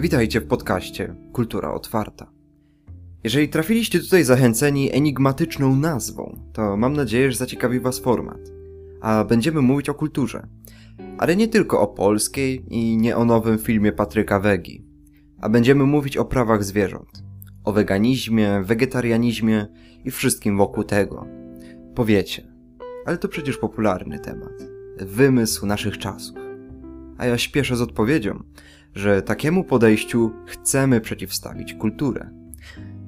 Witajcie w podcaście Kultura Otwarta. Jeżeli trafiliście tutaj zachęceni enigmatyczną nazwą, to mam nadzieję, że zaciekawi Was format. A będziemy mówić o kulturze. Ale nie tylko o polskiej i nie o nowym filmie Patryka Wegi. A będziemy mówić o prawach zwierząt. O weganizmie, wegetarianizmie i wszystkim wokół tego. Powiecie, ale to przecież popularny temat. Wymysł naszych czasów. A ja śpieszę z odpowiedzią, że takiemu podejściu chcemy przeciwstawić kulturę.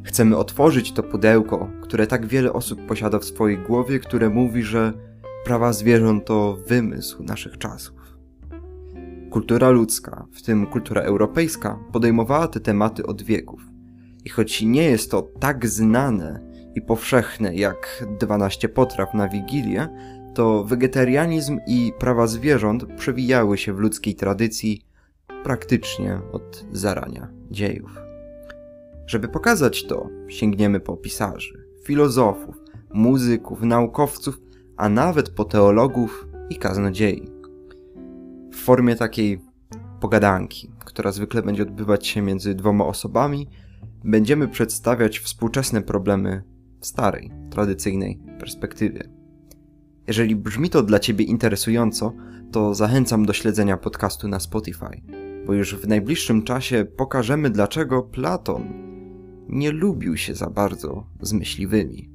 Chcemy otworzyć to pudełko, które tak wiele osób posiada w swojej głowie, które mówi, że prawa zwierząt to wymysł naszych czasów. Kultura ludzka, w tym kultura europejska, podejmowała te tematy od wieków. I choć nie jest to tak znane i powszechne jak 12 potraw na Wigilię, to wegetarianizm i prawa zwierząt przewijały się w ludzkiej tradycji praktycznie od zarania dziejów. Żeby pokazać to, sięgniemy po pisarzy, filozofów, muzyków, naukowców, a nawet po teologów i kaznodziei. W formie takiej pogadanki, która zwykle będzie odbywać się między dwoma osobami, będziemy przedstawiać współczesne problemy w starej, tradycyjnej perspektywie. Jeżeli brzmi to dla Ciebie interesująco, to zachęcam do śledzenia podcastu na Spotify, bo już w najbliższym czasie pokażemy, dlaczego Platon nie lubił się za bardzo z myśliwymi.